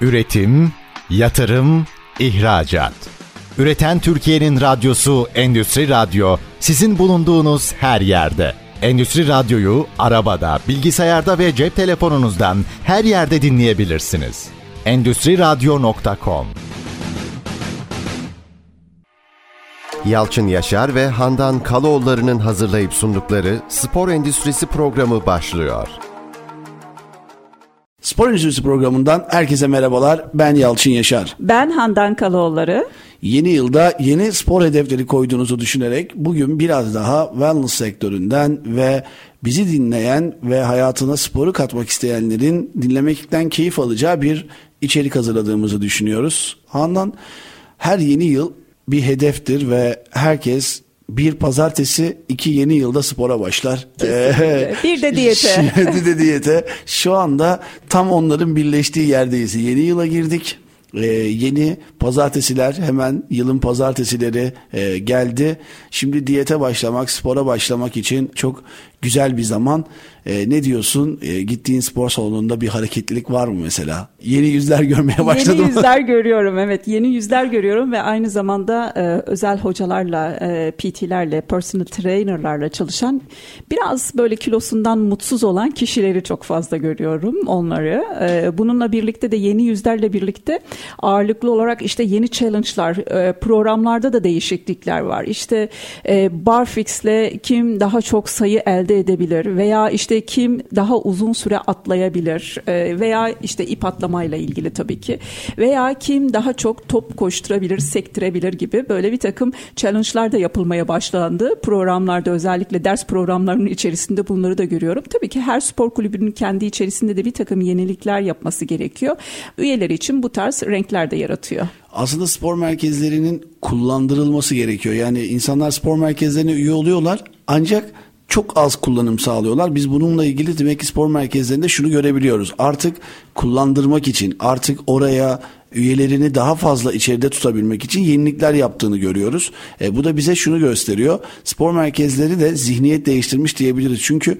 Üretim, yatırım, ihracat. Üreten Türkiye'nin radyosu Endüstri Radyo sizin bulunduğunuz her yerde. Endüstri Radyo'yu arabada, bilgisayarda ve cep telefonunuzdan her yerde dinleyebilirsiniz. Endüstri Radyo.com Yalçın Yaşar ve Handan Kaloğulları'nın hazırlayıp sundukları Spor Endüstrisi programı başlıyor. Spor Endüstrisi programından herkese merhabalar. Ben Yalçın Yaşar. Ben Handan Kaloğulları. Yeni yılda yeni spor hedefleri koyduğunuzu düşünerek bugün biraz daha wellness sektöründen ve bizi dinleyen ve hayatına sporu katmak isteyenlerin dinlemekten keyif alacağı bir içerik hazırladığımızı düşünüyoruz. Handan her yeni yıl bir hedeftir ve herkes bir pazartesi iki yeni yılda spora başlar. Ee, bir de diyete. bir de diyete. Şu anda tam onların birleştiği yerdeyiz. Yeni yıla girdik. Ee, yeni pazartesiler hemen yılın pazartesileri e, geldi. Şimdi diyete başlamak, spora başlamak için çok güzel bir zaman. E, ne diyorsun? E, gittiğin spor salonunda bir hareketlilik var mı mesela? Yeni yüzler görmeye başladım. Yeni yüzler görüyorum evet. Yeni yüzler görüyorum ve aynı zamanda e, özel hocalarla, e, PT'lerle, personal trainerlarla çalışan biraz böyle kilosundan mutsuz olan kişileri çok fazla görüyorum onları. E, bununla birlikte de yeni yüzlerle birlikte ağırlıklı olarak işte yeni challenge'lar, e, programlarda da değişiklikler var. İşte e, barfix'le kim daha çok sayı elde edebilir veya işte kim daha uzun süre atlayabilir e, veya işte ip atlamayla ilgili tabii ki veya kim daha çok top koşturabilir, sektirebilir gibi böyle bir takım challenge'lar da yapılmaya başlandı. Programlarda özellikle ders programlarının içerisinde bunları da görüyorum. Tabii ki her spor kulübünün kendi içerisinde de bir takım yenilikler yapması gerekiyor. Üyeleri için bu tarz renkler de yaratıyor aslında spor merkezlerinin kullandırılması gerekiyor. Yani insanlar spor merkezlerine üye oluyorlar ancak çok az kullanım sağlıyorlar. Biz bununla ilgili demek ki spor merkezlerinde şunu görebiliyoruz. Artık kullandırmak için artık oraya üyelerini daha fazla içeride tutabilmek için yenilikler yaptığını görüyoruz. E, bu da bize şunu gösteriyor. Spor merkezleri de zihniyet değiştirmiş diyebiliriz. Çünkü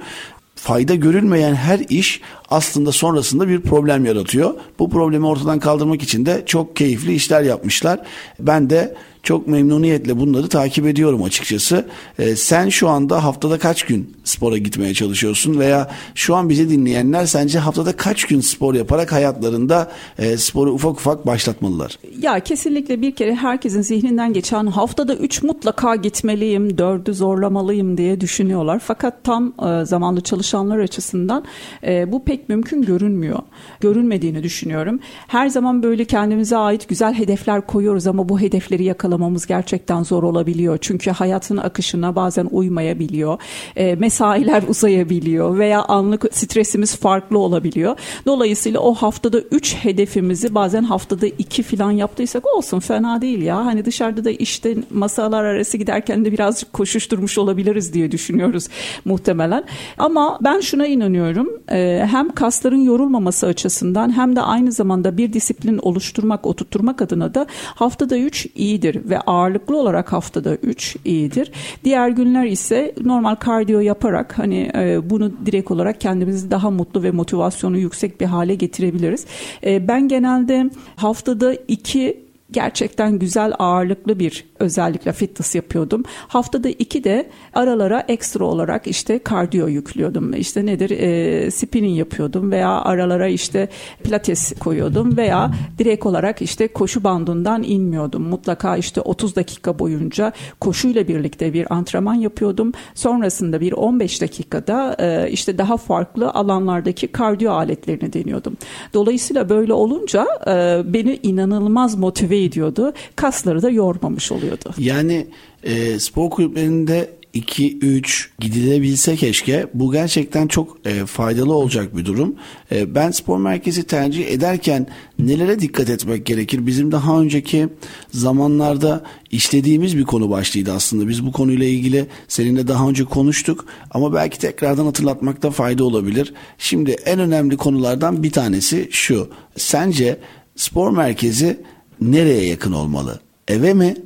fayda görülmeyen her iş aslında sonrasında bir problem yaratıyor. Bu problemi ortadan kaldırmak için de çok keyifli işler yapmışlar. Ben de çok memnuniyetle bunları takip ediyorum açıkçası. E, sen şu anda haftada kaç gün spora gitmeye çalışıyorsun veya şu an bizi dinleyenler sence haftada kaç gün spor yaparak hayatlarında e, sporu ufak ufak başlatmalılar? Ya kesinlikle bir kere herkesin zihninden geçen haftada 3 mutlaka gitmeliyim, 4'ü zorlamalıyım diye düşünüyorlar. Fakat tam e, zamanlı çalışanlar açısından e, bu pek mümkün görünmüyor. Görünmediğini düşünüyorum. Her zaman böyle kendimize ait güzel hedefler koyuyoruz ama bu hedefleri yakalamıyoruz yakalamamız gerçekten zor olabiliyor. Çünkü hayatın akışına bazen uymayabiliyor. E, mesailer uzayabiliyor veya anlık stresimiz farklı olabiliyor. Dolayısıyla o haftada 3 hedefimizi bazen haftada 2 falan yaptıysak olsun fena değil ya. Hani dışarıda da işte masalar arası giderken de birazcık koşuşturmuş olabiliriz diye düşünüyoruz muhtemelen. Ama ben şuna inanıyorum. E, hem kasların yorulmaması açısından hem de aynı zamanda bir disiplin oluşturmak, oturtturmak adına da haftada 3 iyidir ve ağırlıklı olarak haftada 3 iyidir. Diğer günler ise normal kardiyo yaparak hani e, bunu direkt olarak kendimizi daha mutlu ve motivasyonu yüksek bir hale getirebiliriz. E, ben genelde haftada 2 gerçekten güzel ağırlıklı bir özellikle fitness yapıyordum. Haftada iki de aralara ekstra olarak işte kardiyo yüklüyordum. İşte nedir e, spinning yapıyordum veya aralara işte pilates koyuyordum veya direkt olarak işte koşu bandından inmiyordum. Mutlaka işte 30 dakika boyunca koşuyla birlikte bir antrenman yapıyordum. Sonrasında bir 15 dakikada e, işte daha farklı alanlardaki kardiyo aletlerini deniyordum. Dolayısıyla böyle olunca e, beni inanılmaz motive ediyordu. Kasları da yormamış oluyor oluyordu. Yani e, spor kulüplerinde 2-3 gidilebilse keşke bu gerçekten çok e, faydalı olacak bir durum. E, ben spor merkezi tercih ederken nelere dikkat etmek gerekir? Bizim daha önceki zamanlarda işlediğimiz bir konu başlıydı aslında. Biz bu konuyla ilgili seninle daha önce konuştuk ama belki tekrardan hatırlatmakta fayda olabilir. Şimdi en önemli konulardan bir tanesi şu. Sence spor merkezi nereye yakın olmalı? Eve mi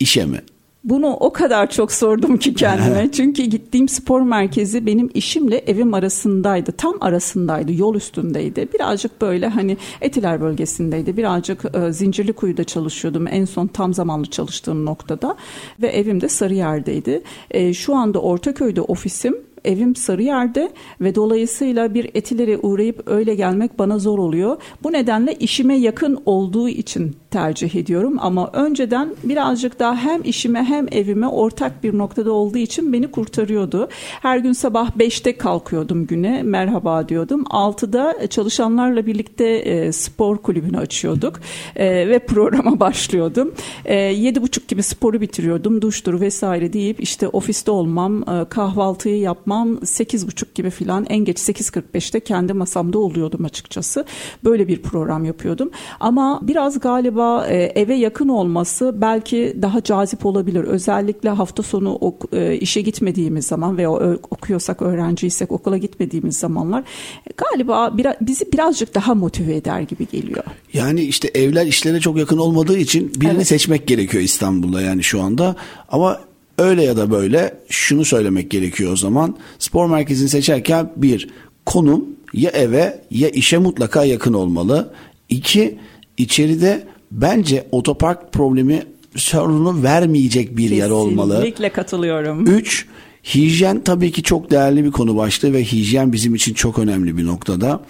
işe mi? Bunu o kadar çok sordum ki kendime. Çünkü gittiğim spor merkezi benim işimle evim arasındaydı. Tam arasındaydı. Yol üstündeydi. Birazcık böyle hani Etiler bölgesindeydi. Birazcık e, Zincirlikuyu'da çalışıyordum. En son tam zamanlı çalıştığım noktada. Ve evim de Sarıyer'deydi. E, şu anda Ortaköy'de ofisim evim Sarıyer'de ve dolayısıyla bir etilere uğrayıp öyle gelmek bana zor oluyor. Bu nedenle işime yakın olduğu için tercih ediyorum ama önceden birazcık daha hem işime hem evime ortak bir noktada olduğu için beni kurtarıyordu. Her gün sabah 5'te kalkıyordum güne merhaba diyordum. 6'da çalışanlarla birlikte e, spor kulübünü açıyorduk e, ve programa başlıyordum. E, 7.30 gibi sporu bitiriyordum duştur vesaire deyip işte ofiste olmam e, kahvaltıyı yapmam 8.30 gibi filan en geç 8.45'te kendi masamda oluyordum açıkçası. Böyle bir program yapıyordum ama biraz galiba e, eve yakın olması belki daha cazip olabilir. Özellikle hafta sonu ok, e, işe gitmediğimiz zaman veya okuyorsak öğrenciysek okula gitmediğimiz zamanlar galiba biraz, bizi birazcık daha motive eder gibi geliyor. Yani işte evler işlere çok yakın olmadığı için birini evet. seçmek gerekiyor İstanbul'da yani şu anda. Ama öyle ya da böyle şunu söylemek gerekiyor o zaman. Spor merkezini seçerken bir konum ya eve ya işe mutlaka yakın olmalı. İki içeride bence otopark problemi sorunu vermeyecek bir Kesinlikle yer olmalı. Kesinlikle katılıyorum. Üç, hijyen tabii ki çok değerli bir konu başlığı ve hijyen bizim için çok önemli bir noktada.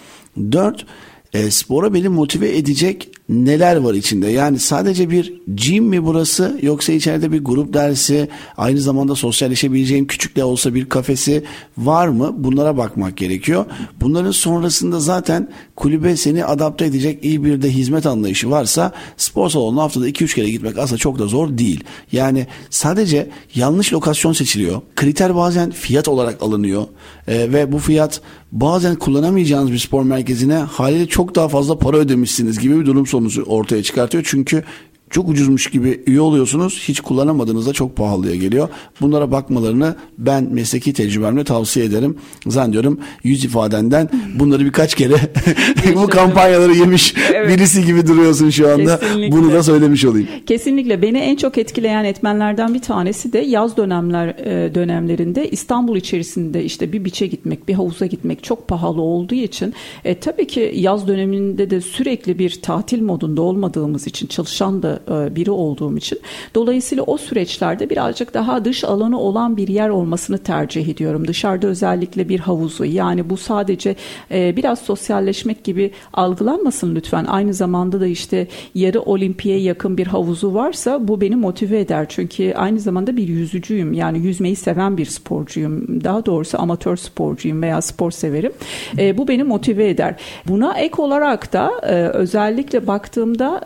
Dört, e, spora beni motive edecek neler var içinde? Yani sadece bir gym mi burası yoksa içeride bir grup dersi aynı zamanda sosyalleşebileceğim küçük de olsa bir kafesi var mı? Bunlara bakmak gerekiyor. Bunların sonrasında zaten kulübe seni adapte edecek iyi bir de hizmet anlayışı varsa spor salonuna haftada 2-3 kere gitmek aslında çok da zor değil. Yani sadece yanlış lokasyon seçiliyor. Kriter bazen fiyat olarak alınıyor ee, ve bu fiyat bazen kullanamayacağınız bir spor merkezine haliyle çok daha fazla para ödemişsiniz gibi bir durum sonucu ortaya çıkartıyor. Çünkü çok ucuzmuş gibi üye oluyorsunuz. Hiç kullanamadığınızda çok pahalıya geliyor. Bunlara bakmalarını ben mesleki tecrübemle tavsiye ederim. Zannediyorum yüz ifadenden bunları birkaç kere bu kampanyaları yemiş evet. birisi gibi duruyorsun şu anda. Kesinlikle. Bunu da söylemiş olayım. Kesinlikle beni en çok etkileyen etmenlerden bir tanesi de yaz dönemler e, dönemlerinde İstanbul içerisinde işte bir biçe gitmek, bir havuza gitmek çok pahalı olduğu için e, tabii ki yaz döneminde de sürekli bir tatil modunda olmadığımız için çalışan da e, biri olduğum için dolayısıyla o süreçlerde birazcık daha dış alanı olan bir yer olmasını tercih ediyorum. Dışarıda özellikle bir havuzu yani bu sadece e, biraz sosyalleşmek gibi algılanmasın lütfen. Aynı zamanda da işte yarı olimpiye yakın bir havuzu varsa bu beni motive eder. Çünkü aynı zamanda bir yüzücüyüm. Yani yüzmeyi seven bir sporcuyum. Daha doğrusu amatör sporcuyum veya spor severim. E, bu beni motive eder. Buna ek olarak da özellikle baktığımda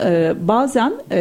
bazen e,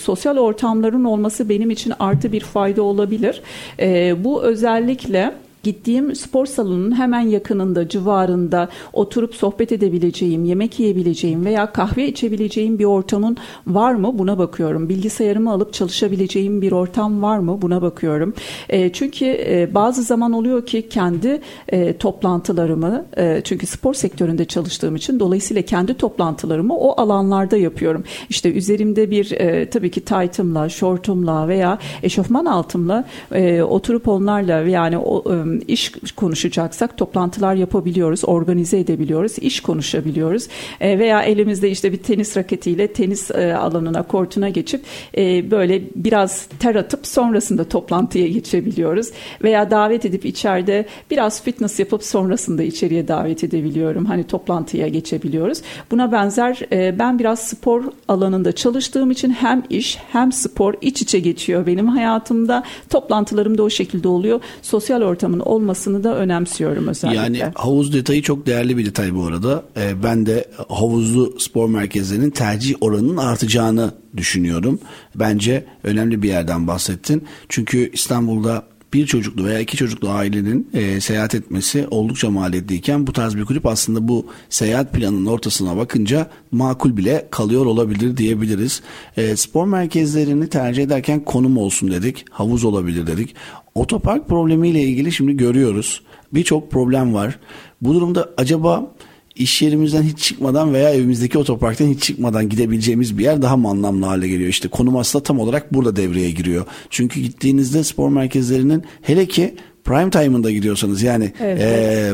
sosyal ortamların olması benim için artı bir fayda olabilir. E, bu özellikle gittiğim spor salonunun hemen yakınında, civarında oturup sohbet edebileceğim, yemek yiyebileceğim veya kahve içebileceğim bir ortamın var mı? Buna bakıyorum. Bilgisayarımı alıp çalışabileceğim bir ortam var mı? Buna bakıyorum. E, çünkü e, bazı zaman oluyor ki kendi e, toplantılarımı, e, çünkü spor sektöründe çalıştığım için dolayısıyla kendi toplantılarımı o alanlarda yapıyorum. İşte üzerimde bir e, tabii ki taytımla, şortumla veya eşofman altımla e, oturup onlarla yani o e, iş konuşacaksak toplantılar yapabiliyoruz, organize edebiliyoruz, iş konuşabiliyoruz e, veya elimizde işte bir tenis raketiyle tenis e, alanına, kortuna geçip e, böyle biraz ter atıp sonrasında toplantıya geçebiliyoruz veya davet edip içeride biraz fitness yapıp sonrasında içeriye davet edebiliyorum. Hani toplantıya geçebiliyoruz. Buna benzer ben biraz spor alanında çalıştığım için hem iş hem spor iç içe geçiyor benim hayatımda. Toplantılarım da o şekilde oluyor. Sosyal ortamın olmasını da önemsiyorum özellikle. Yani havuz detayı çok değerli bir detay bu arada. Ee, ben de havuzlu spor merkezlerinin tercih oranının artacağını düşünüyorum. Bence önemli bir yerden bahsettin. Çünkü İstanbul'da bir çocuklu veya iki çocuklu ailenin e, seyahat etmesi oldukça maliyetliyken bu tarz bir kulüp aslında bu seyahat planının ortasına bakınca makul bile kalıyor olabilir diyebiliriz. E, spor merkezlerini tercih ederken konum olsun dedik, havuz olabilir dedik. Otopark problemiyle ilgili şimdi görüyoruz. Birçok problem var. Bu durumda acaba iş yerimizden hiç çıkmadan veya evimizdeki otoparktan hiç çıkmadan gidebileceğimiz bir yer daha mı anlamlı hale geliyor? İşte konum aslında tam olarak burada devreye giriyor. Çünkü gittiğinizde spor merkezlerinin hele ki prime time'ında gidiyorsanız yani evet. e,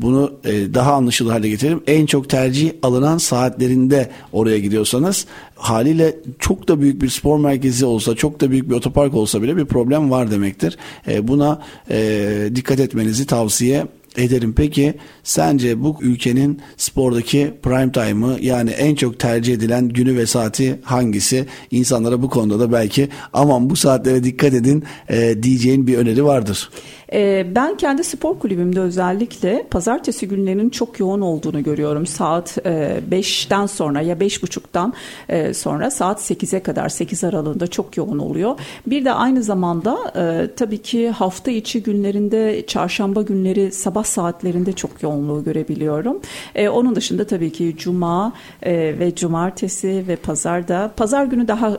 bunu e, daha anlaşılır hale getirelim. En çok tercih alınan saatlerinde oraya gidiyorsanız haliyle çok da büyük bir spor merkezi olsa çok da büyük bir otopark olsa bile bir problem var demektir. E, buna e, dikkat etmenizi tavsiye ederim. Peki sence bu ülkenin spordaki prime time'ı yani en çok tercih edilen günü ve saati hangisi? İnsanlara bu konuda da belki aman bu saatlere dikkat edin e, diyeceğin bir öneri vardır. Ee, ben kendi spor kulübümde özellikle pazartesi günlerinin çok yoğun olduğunu görüyorum. Saat 5'ten e, sonra ya 5.30'dan e, sonra saat 8'e kadar 8 aralığında çok yoğun oluyor. Bir de aynı zamanda e, tabii ki hafta içi günlerinde çarşamba günleri sabah saatlerinde çok yoğunluğu görebiliyorum. Onun dışında tabii ki cuma ve cumartesi ve pazarda pazar günü daha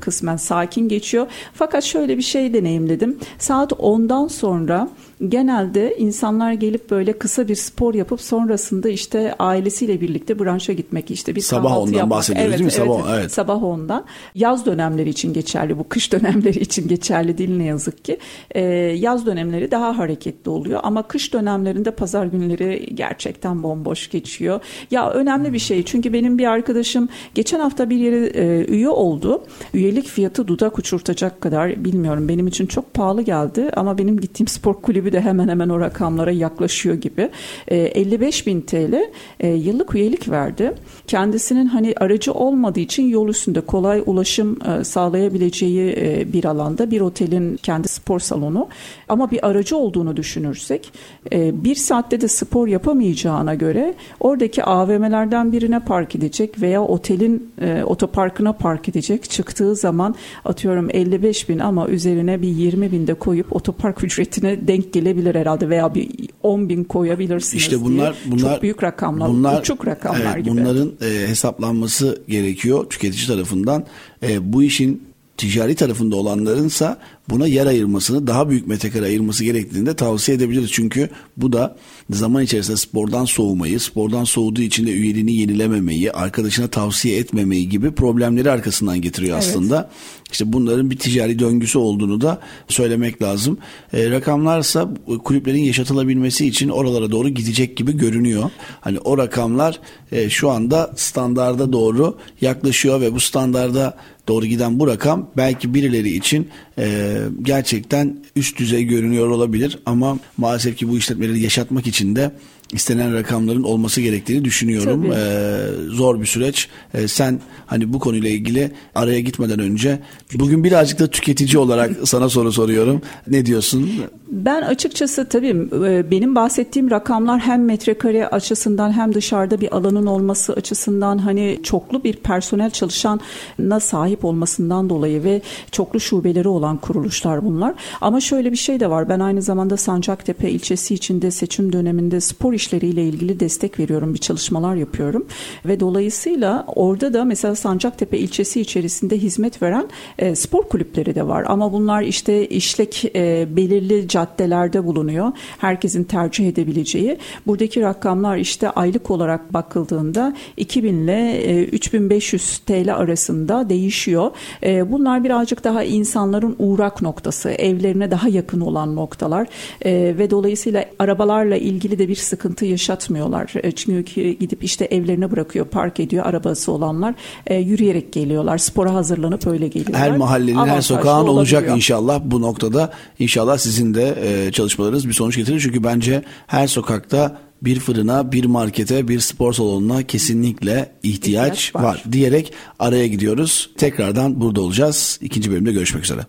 kısmen sakin geçiyor. Fakat şöyle bir şey deneyimledim. Saat 10'dan sonra sonra genelde insanlar gelip böyle kısa bir spor yapıp sonrasında işte ailesiyle birlikte branşa gitmek işte bir sabah ondan yapmak. bahsediyoruz evet, değil mi? Evet, sabah, evet. Sabah ondan. Yaz dönemleri için geçerli bu kış dönemleri için geçerli değil ne yazık ki. Ee, yaz dönemleri daha hareketli oluyor ama kış dönemlerinde pazar günleri gerçekten bomboş geçiyor. Ya önemli bir şey çünkü benim bir arkadaşım geçen hafta bir yere e, üye oldu. Üyelik fiyatı dudak uçurtacak kadar bilmiyorum benim için çok pahalı geldi ama benim gittiğim spor kulübü kulübü de hemen hemen o rakamlara yaklaşıyor gibi. E, 55 bin TL e, yıllık üyelik verdi. Kendisinin hani aracı olmadığı için yol üstünde kolay ulaşım e, sağlayabileceği e, bir alanda bir otelin kendi spor salonu. Ama bir aracı olduğunu düşünürsek e, bir saatte de spor yapamayacağına göre oradaki AVM'lerden birine park edecek veya otelin e, otoparkına park edecek. Çıktığı zaman atıyorum 55 bin ama üzerine bir 20 bin de koyup otopark ücretine denk gelebilir herhalde veya bir 10 bin koyabilirsiniz İşte bunlar, diye. bunlar çok büyük rakamlar, bunlar, uçuk rakamlar evet, gibi. Bunların e, hesaplanması gerekiyor tüketici tarafından. E, bu işin ticari tarafında olanlarınsa buna yer ayırmasını, daha büyük metrekare ayırması gerektiğini de tavsiye edebiliriz. Çünkü bu da zaman içerisinde spordan soğumayı, spordan soğuduğu için de üyeliğini yenilememeyi, arkadaşına tavsiye etmemeyi gibi problemleri arkasından getiriyor evet. aslında. İşte bunların bir ticari döngüsü olduğunu da söylemek lazım. E, rakamlarsa kulüplerin yaşatılabilmesi için oralara doğru gidecek gibi görünüyor. Hani o rakamlar e, şu anda standarda doğru yaklaşıyor ve bu standarda doğru giden bu rakam belki birileri için e, gerçekten üst düzey görünüyor olabilir ama maalesef ki bu işletmeleri yaşatmak için de istenen rakamların olması gerektiğini düşünüyorum. Ee, zor bir süreç. Ee, sen hani bu konuyla ilgili araya gitmeden önce bugün birazcık da tüketici olarak sana soru soruyorum. Ne diyorsun? Ben açıkçası tabii e, benim bahsettiğim rakamlar hem metrekare açısından hem dışarıda bir alanın olması açısından hani çoklu bir personel çalışana sahip olmasından dolayı ve çoklu şubeleri olan kuruluşlar bunlar. Ama şöyle bir şey de var. Ben aynı zamanda Sancaktepe ilçesi içinde seçim döneminde spor işleriyle ilgili destek veriyorum, bir çalışmalar yapıyorum ve dolayısıyla orada da mesela Sancaktepe ilçesi içerisinde hizmet veren e, spor kulüpleri de var ama bunlar işte işlek e, belirli caddelerde bulunuyor. Herkesin tercih edebileceği. Buradaki rakamlar işte aylık olarak bakıldığında 2000 ile e, 3500 TL arasında değişiyor. E, bunlar birazcık daha insanların uğrak noktası, evlerine daha yakın olan noktalar e, ve dolayısıyla arabalarla ilgili de bir sıkıntı sıkıntı yaşatmıyorlar. E, çünkü gidip işte evlerine bırakıyor, park ediyor arabası olanlar. E, yürüyerek geliyorlar. Spora hazırlanıp öyle geliyorlar. Her mahallenin, her sokağın olacak inşallah bu noktada. İnşallah sizin de e, çalışmalarınız bir sonuç getirir. Çünkü bence her sokakta bir fırına, bir markete, bir spor salonuna kesinlikle ihtiyaç, ihtiyaç var. var diyerek araya gidiyoruz. Tekrardan burada olacağız. İkinci bölümde görüşmek üzere.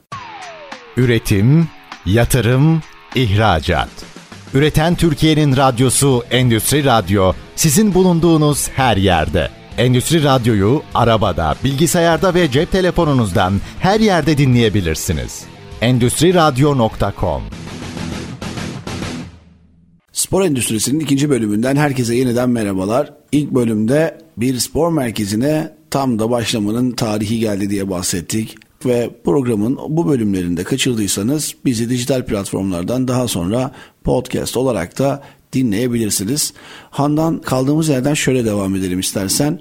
Üretim, yatırım, ihracat. Üreten Türkiye'nin radyosu Endüstri Radyo sizin bulunduğunuz her yerde. Endüstri Radyo'yu arabada, bilgisayarda ve cep telefonunuzdan her yerde dinleyebilirsiniz. Endüstri Radyo.com Spor Endüstrisi'nin ikinci bölümünden herkese yeniden merhabalar. İlk bölümde bir spor merkezine tam da başlamanın tarihi geldi diye bahsettik ve programın bu bölümlerinde kaçırdıysanız bizi dijital platformlardan daha sonra podcast olarak da dinleyebilirsiniz. Handan kaldığımız yerden şöyle devam edelim istersen.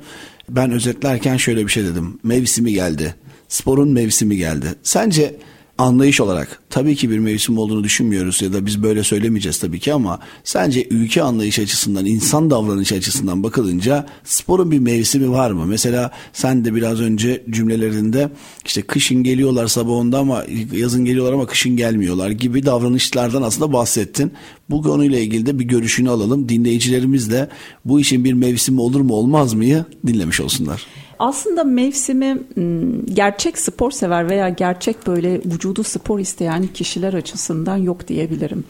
Ben özetlerken şöyle bir şey dedim. Mevsimi geldi. Sporun mevsimi geldi. Sence anlayış olarak tabii ki bir mevsim olduğunu düşünmüyoruz ya da biz böyle söylemeyeceğiz tabii ki ama sence ülke anlayış açısından, insan davranış açısından bakılınca sporun bir mevsimi var mı? Mesela sen de biraz önce cümlelerinde işte kışın geliyorlar sabah onda ama yazın geliyorlar ama kışın gelmiyorlar gibi davranışlardan aslında bahsettin. Bu konuyla ilgili de bir görüşünü alalım. Dinleyicilerimiz de bu işin bir mevsimi olur mu olmaz mıyı dinlemiş olsunlar. Aslında mevsimi gerçek spor sever veya gerçek böyle vücudu spor isteyen kişiler açısından yok diyebilirim.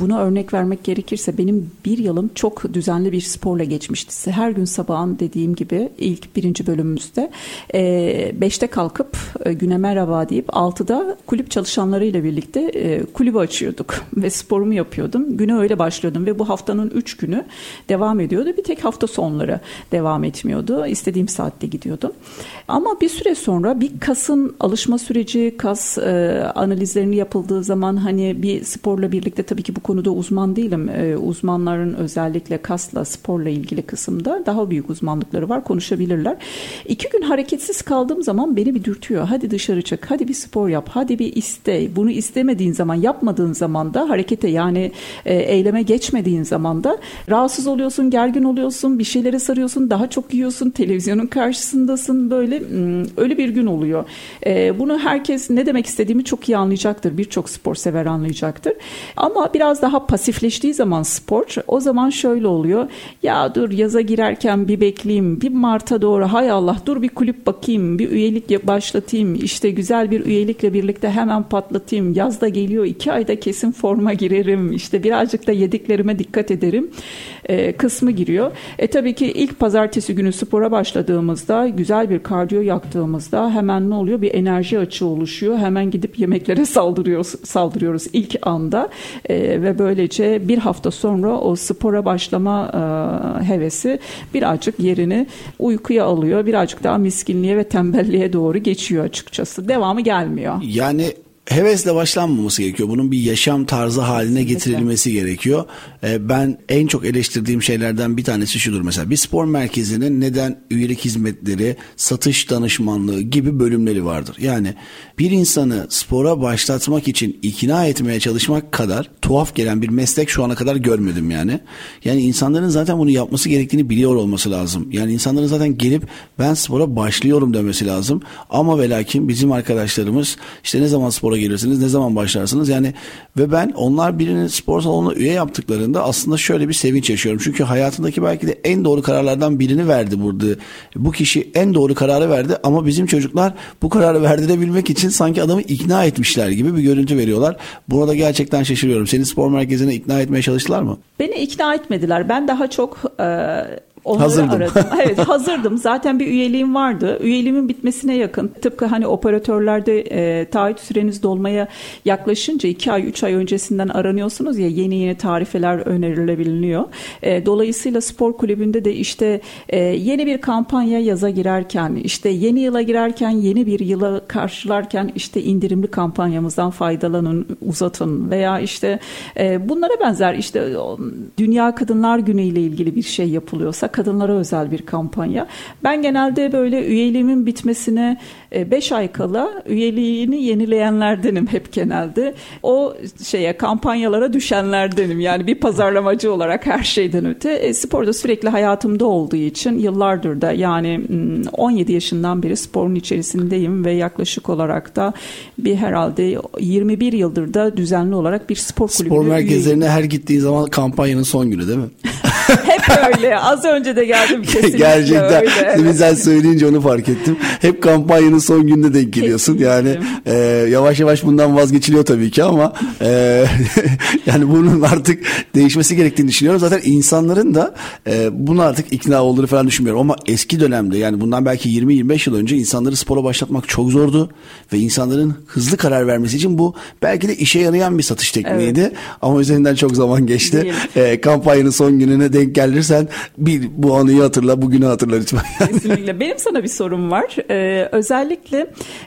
Buna örnek vermek gerekirse benim bir yılım çok düzenli bir sporla geçmişti. Her gün sabahın dediğim gibi ilk birinci bölümümüzde e, beşte kalkıp e, güne merhaba deyip altıda kulüp çalışanlarıyla birlikte e, kulübü açıyorduk ve sporumu yapıyordum. Güne öyle başlıyordum ve bu haftanın üç günü devam ediyordu. Bir tek hafta sonları devam etmiyordu. İstediğim saatte gidiyordum. Ama bir süre sonra bir kasın alışma süreci, kas analizlerini yapıldığı zaman hani bir sporla birlikte tabii ki bu konuda uzman değilim. E, uzmanların özellikle kasla, sporla ilgili kısımda daha büyük uzmanlıkları var. Konuşabilirler. İki gün hareketsiz kaldığım zaman beni bir dürtüyor. Hadi dışarı çık, hadi bir spor yap, hadi bir iste. Bunu istemediğin zaman, yapmadığın zaman da harekete yani e, eyleme geçmediğin zaman da rahatsız oluyorsun, gergin oluyorsun, bir şeylere sarıyorsun, daha çok yiyorsun, televizyonun karşısındasın. Böyle öyle bir gün oluyor. E, bunu herkes ne demek istediğimi çok iyi anlayacaktır. Birçok spor sever anlayacaktır. Ama biraz biraz daha pasifleştiği zaman spor o zaman şöyle oluyor. Ya dur yaza girerken bir bekleyeyim. Bir Mart'a doğru hay Allah dur bir kulüp bakayım. Bir üyelik başlatayım. işte güzel bir üyelikle birlikte hemen patlatayım. Yaz da geliyor. iki ayda kesin forma girerim. işte birazcık da yediklerime dikkat ederim. E, kısmı giriyor. E tabii ki ilk pazartesi günü spora başladığımızda güzel bir kardiyo yaktığımızda hemen ne oluyor? Bir enerji açığı oluşuyor. Hemen gidip yemeklere saldırıyoruz, saldırıyoruz ilk anda. E, ve böylece bir hafta sonra o spora başlama e, hevesi birazcık yerini uykuya alıyor. Birazcık daha miskinliğe ve tembelliğe doğru geçiyor açıkçası. Devamı gelmiyor. Yani hevesle başlanmaması gerekiyor. Bunun bir yaşam tarzı haline getirilmesi gerekiyor. Ee, ben en çok eleştirdiğim şeylerden bir tanesi şudur mesela. Bir spor merkezinin neden üyelik hizmetleri, satış danışmanlığı gibi bölümleri vardır. Yani bir insanı spora başlatmak için ikna etmeye çalışmak kadar tuhaf gelen bir meslek şu ana kadar görmedim yani. Yani insanların zaten bunu yapması gerektiğini biliyor olması lazım. Yani insanların zaten gelip ben spora başlıyorum demesi lazım. Ama ve lakin bizim arkadaşlarımız işte ne zaman spora gelirsiniz, ne zaman başlarsınız yani ve ben onlar birinin spor salonuna üye yaptıklarında aslında şöyle bir sevinç yaşıyorum. Çünkü hayatındaki belki de en doğru kararlardan birini verdi burada. Bu kişi en doğru kararı verdi ama bizim çocuklar bu kararı verdirebilmek için sanki adamı ikna etmişler gibi bir görüntü veriyorlar. Buna da gerçekten şaşırıyorum. Seni spor merkezine ikna etmeye çalıştılar mı? Beni ikna etmediler. Ben daha çok e, Onları hazırdım. aradım. Evet hazırdım. Zaten bir üyeliğim vardı. Üyeliğimin bitmesine yakın. Tıpkı hani operatörlerde e, taahhüt süreniz dolmaya yaklaşınca 2 ay 3 ay öncesinden aranıyorsunuz ya yeni yeni tarifeler önerilebiliyor. E, dolayısıyla spor kulübünde de işte e, yeni bir kampanya yaza girerken işte yeni yıla girerken yeni bir yıla karşılarken işte indirimli kampanyamızdan faydalanın uzatın veya işte e, bunlara benzer işte Dünya Kadınlar Günü ile ilgili bir şey yapılıyorsa kadınlara özel bir kampanya. Ben genelde böyle üyeliğimin bitmesine 5 e, ay kala üyeliğini yenileyenlerdenim hep genelde. O şeye kampanyalara düşenlerdenim. Yani bir pazarlamacı olarak her şeyden öte. E, sporda sürekli hayatımda olduğu için yıllardır da yani 17 yaşından beri sporun içerisindeyim ve yaklaşık olarak da bir herhalde 21 yıldır da düzenli olarak bir spor kulübü Spor merkezlerine üyeyim. her gittiğin zaman kampanyanın son günü değil mi? Hep öyle. Az önce de geldim kesinlikle Gerçekten. öyle. Sen söyleyince onu fark ettim. Hep kampanyanın son gününde denk geliyorsun. Yani e, yavaş yavaş bundan vazgeçiliyor tabii ki ama e, yani bunun artık değişmesi gerektiğini düşünüyorum. Zaten insanların da e, bunu artık ikna olduğunu falan düşünmüyorum. Ama eski dönemde yani bundan belki 20-25 yıl önce insanları spora başlatmak çok zordu. Ve insanların hızlı karar vermesi için bu belki de işe yarayan bir satış tekniğiydi. Evet. Ama üzerinden çok zaman geçti. E, kampanyanın son gününe denk denk gelirsen bir bu anıyı hatırla bugünü hatırla lütfen. Kesinlikle. Benim sana bir sorum var. Ee, özellikle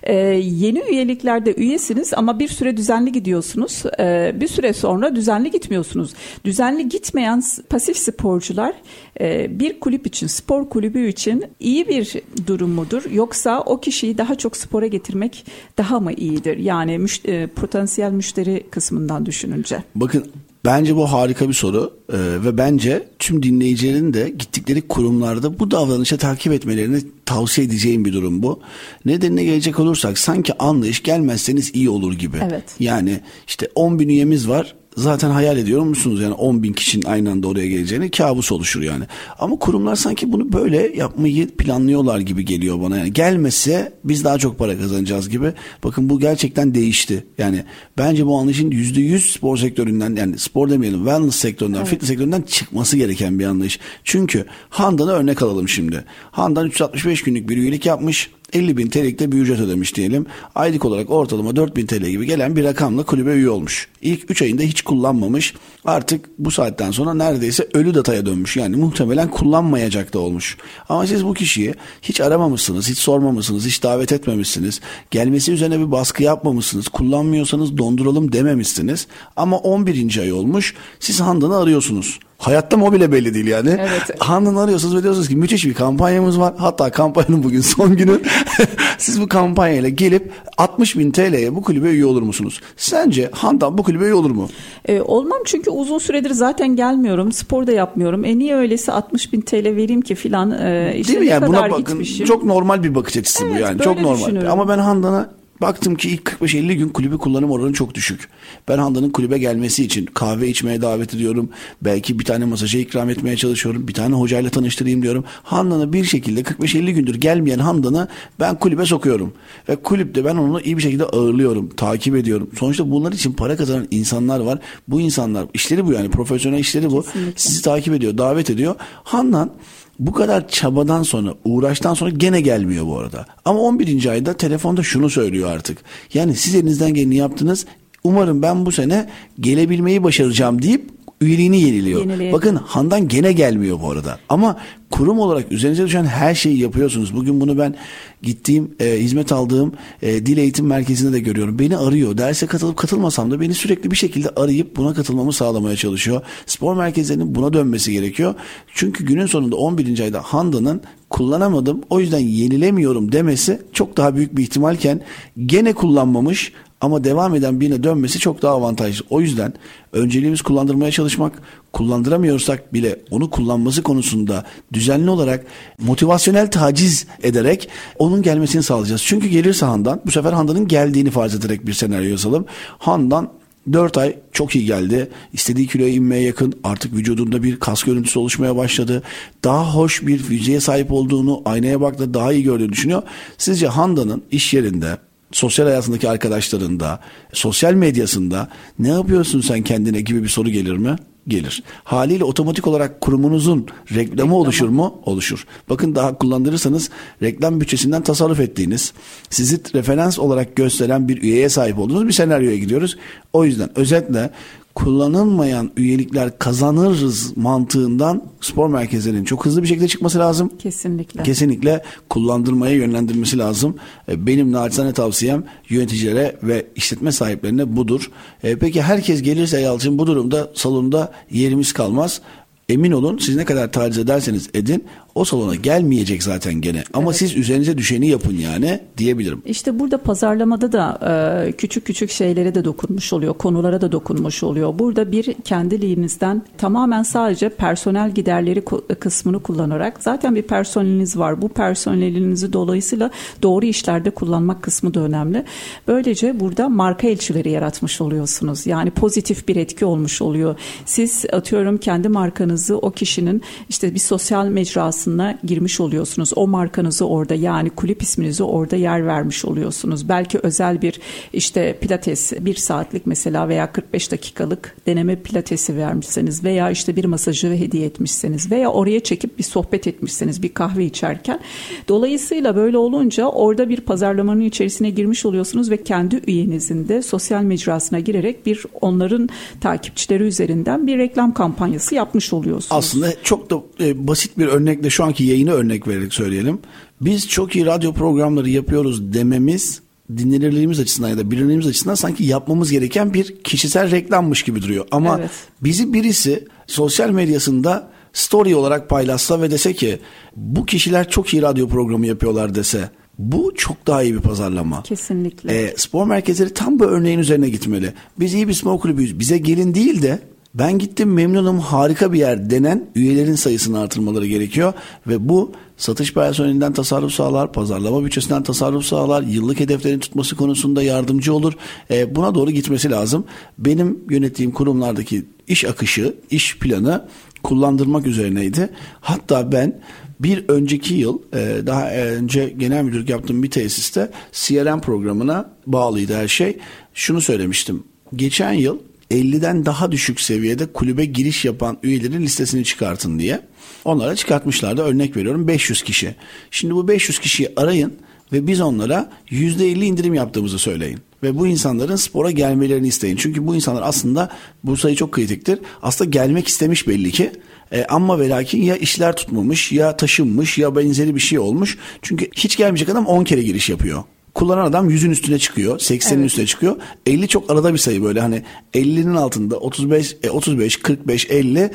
e, yeni üyeliklerde üyesiniz ama bir süre düzenli gidiyorsunuz. Ee, bir süre sonra düzenli gitmiyorsunuz. Düzenli gitmeyen pasif sporcular e, bir kulüp için, spor kulübü için iyi bir durum mudur? Yoksa o kişiyi daha çok spora getirmek daha mı iyidir? Yani müş, e, potansiyel müşteri kısmından düşününce. Bakın Bence bu harika bir soru ee, ve bence tüm dinleyicilerin de gittikleri kurumlarda bu davranışı takip etmelerini tavsiye edeceğim bir durum bu. Nedenine gelecek olursak sanki anlayış gelmezseniz iyi olur gibi. Evet. Yani işte 10 bin üyemiz var zaten hayal ediyor musunuz yani 10 bin kişinin aynı anda oraya geleceğini kabus oluşur yani. Ama kurumlar sanki bunu böyle yapmayı planlıyorlar gibi geliyor bana. Yani gelmese biz daha çok para kazanacağız gibi. Bakın bu gerçekten değişti. Yani bence bu anlayışın %100 spor sektöründen yani spor demeyelim wellness sektöründen, evet. fitness sektöründen çıkması gereken bir anlayış. Çünkü Handan'a örnek alalım şimdi. Handan 365 günlük bir üyelik yapmış 50 bin TL'lik de bir ücret ödemiş diyelim. Aylık olarak ortalama 4 bin TL gibi gelen bir rakamla kulübe üye olmuş. İlk 3 ayında hiç kullanmamış. Artık bu saatten sonra neredeyse ölü dataya dönmüş. Yani muhtemelen kullanmayacak da olmuş. Ama siz bu kişiyi hiç aramamışsınız, hiç sormamışsınız, hiç davet etmemişsiniz. Gelmesi üzerine bir baskı yapmamışsınız. Kullanmıyorsanız donduralım dememişsiniz. Ama 11. ay olmuş. Siz Handan'ı arıyorsunuz. Hayatta mı o bile belli değil yani. Evet. Handan arıyorsunuz ve diyorsunuz ki müthiş bir kampanyamız var. Hatta kampanyanın bugün son günü. Siz bu kampanyayla gelip 60 bin TL'ye bu kulübe üye olur musunuz? Sence Handan bu kulübe üye olur mu? Ee, olmam çünkü uzun süredir zaten gelmiyorum. Spor da yapmıyorum. E niye öyleyse 60 bin TL vereyim ki filan. E, işte Değil mi yani buna bakın gitmişim. çok normal bir bakış açısı evet, bu yani. Çok normal. Ama ben Handan'a Baktım ki ilk 45-50 gün kulübü kullanım oranı çok düşük. Ben Handan'ın kulübe gelmesi için kahve içmeye davet ediyorum. Belki bir tane masaja ikram etmeye çalışıyorum. Bir tane hocayla tanıştırayım diyorum. Handan'a bir şekilde 45-50 gündür gelmeyen Handan'ı ben kulübe sokuyorum. Ve kulüpte ben onu iyi bir şekilde ağırlıyorum. Takip ediyorum. Sonuçta bunlar için para kazanan insanlar var. Bu insanlar işleri bu yani profesyonel işleri bu. Kesinlikle. Sizi takip ediyor, davet ediyor. Handan bu kadar çabadan sonra, uğraştan sonra gene gelmiyor bu arada. Ama 11. ayda telefonda şunu söylüyor artık. Yani siz elinizden geleni yaptınız. Umarım ben bu sene gelebilmeyi başaracağım deyip üyeliğini yeniliyor. Yeniliyor. Bakın Handan gene gelmiyor bu arada. Ama kurum olarak üzerinize düşen her şeyi yapıyorsunuz. Bugün bunu ben gittiğim, e, hizmet aldığım e, dil eğitim merkezinde de görüyorum. Beni arıyor. Derse katılıp katılmasam da beni sürekli bir şekilde arayıp buna katılmamı sağlamaya çalışıyor. Spor merkezlerinin buna dönmesi gerekiyor. Çünkü günün sonunda 11. ayda Handan'ın kullanamadım o yüzden yenilemiyorum demesi çok daha büyük bir ihtimalken gene kullanmamış ama devam eden birine dönmesi çok daha avantajlı. O yüzden önceliğimiz kullandırmaya çalışmak. Kullandıramıyorsak bile onu kullanması konusunda düzenli olarak motivasyonel taciz ederek onun gelmesini sağlayacağız. Çünkü gelirse Handan bu sefer Handan'ın geldiğini farz ederek bir senaryo yazalım. Handan 4 ay çok iyi geldi. İstediği kiloya inmeye yakın artık vücudunda bir kas görüntüsü oluşmaya başladı. Daha hoş bir fiziğe sahip olduğunu aynaya baktı daha iyi gördüğünü düşünüyor. Sizce Handa'nın iş yerinde sosyal hayatındaki arkadaşlarında, sosyal medyasında ne yapıyorsun sen kendine gibi bir soru gelir mi? Gelir. Haliyle otomatik olarak kurumunuzun reklamı Reklam. oluşur mu? Oluşur. Bakın daha kullandırırsanız reklam bütçesinden tasarruf ettiğiniz, sizi referans olarak gösteren bir üyeye sahip olduğunuz bir senaryoya gidiyoruz. O yüzden özetle kullanılmayan üyelikler kazanırız mantığından spor merkezlerinin çok hızlı bir şekilde çıkması lazım. Kesinlikle. Kesinlikle kullandırmaya yönlendirmesi lazım. E, benim naçizane tavsiyem yöneticilere ve işletme sahiplerine budur. E, peki herkes gelirse Yalçın bu durumda salonda yerimiz kalmaz. Emin olun siz ne kadar taciz ederseniz edin o salona gelmeyecek zaten gene. Ama evet. siz üzerinize düşeni yapın yani diyebilirim. İşte burada pazarlamada da e, küçük küçük şeylere de dokunmuş oluyor. Konulara da dokunmuş oluyor. Burada bir kendiliğinizden tamamen sadece personel giderleri kısmını kullanarak zaten bir personeliniz var. Bu personelinizi dolayısıyla doğru işlerde kullanmak kısmı da önemli. Böylece burada marka elçileri yaratmış oluyorsunuz. Yani pozitif bir etki olmuş oluyor. Siz atıyorum kendi markanızı o kişinin işte bir sosyal mecrası mecrasına girmiş oluyorsunuz. O markanızı orada yani kulüp isminizi orada yer vermiş oluyorsunuz. Belki özel bir işte pilates bir saatlik mesela veya 45 dakikalık deneme pilatesi vermişseniz veya işte bir masajı hediye etmişseniz veya oraya çekip bir sohbet etmişseniz bir kahve içerken. Dolayısıyla böyle olunca orada bir pazarlamanın içerisine girmiş oluyorsunuz ve kendi üyenizin de sosyal mecrasına girerek bir onların takipçileri üzerinden bir reklam kampanyası yapmış oluyorsunuz. Aslında çok da e, basit bir örnekle şu anki yayını örnek vererek söyleyelim. Biz çok iyi radyo programları yapıyoruz dememiz dinlenirliğimiz açısından ya da bilinirliğimiz açısından sanki yapmamız gereken bir kişisel reklammış gibi duruyor. Ama Evet. bizi birisi sosyal medyasında story olarak paylaşsa ve dese ki bu kişiler çok iyi radyo programı yapıyorlar dese bu çok daha iyi bir pazarlama. Kesinlikle. E, spor merkezleri tam bu örneğin üzerine gitmeli. Biz iyi bir spor kulübüyüz. Bize gelin değil de ben gittim memnunum harika bir yer denen üyelerin sayısını artırmaları gerekiyor. Ve bu satış personelinden tasarruf sağlar, pazarlama bütçesinden tasarruf sağlar, yıllık hedeflerin tutması konusunda yardımcı olur. E, buna doğru gitmesi lazım. Benim yönettiğim kurumlardaki iş akışı, iş planı kullandırmak üzerineydi. Hatta ben bir önceki yıl e, daha önce genel müdürlük yaptığım bir tesiste CRM programına bağlıydı her şey. Şunu söylemiştim. Geçen yıl 50'den daha düşük seviyede kulübe giriş yapan üyelerin listesini çıkartın diye. Onlara çıkartmışlardı. Örnek veriyorum 500 kişi. Şimdi bu 500 kişiyi arayın ve biz onlara %50 indirim yaptığımızı söyleyin. Ve bu insanların spora gelmelerini isteyin. Çünkü bu insanlar aslında bu sayı çok kritiktir. Aslında gelmek istemiş belli ki. E, ama ve lakin ya işler tutmamış ya taşınmış ya benzeri bir şey olmuş. Çünkü hiç gelmeyecek adam 10 kere giriş yapıyor. Kullanan adam 100'ün üstüne çıkıyor. 80'in üstüne çıkıyor. 50 çok arada bir sayı böyle hani 50'nin altında 35, e, 35, 45, 50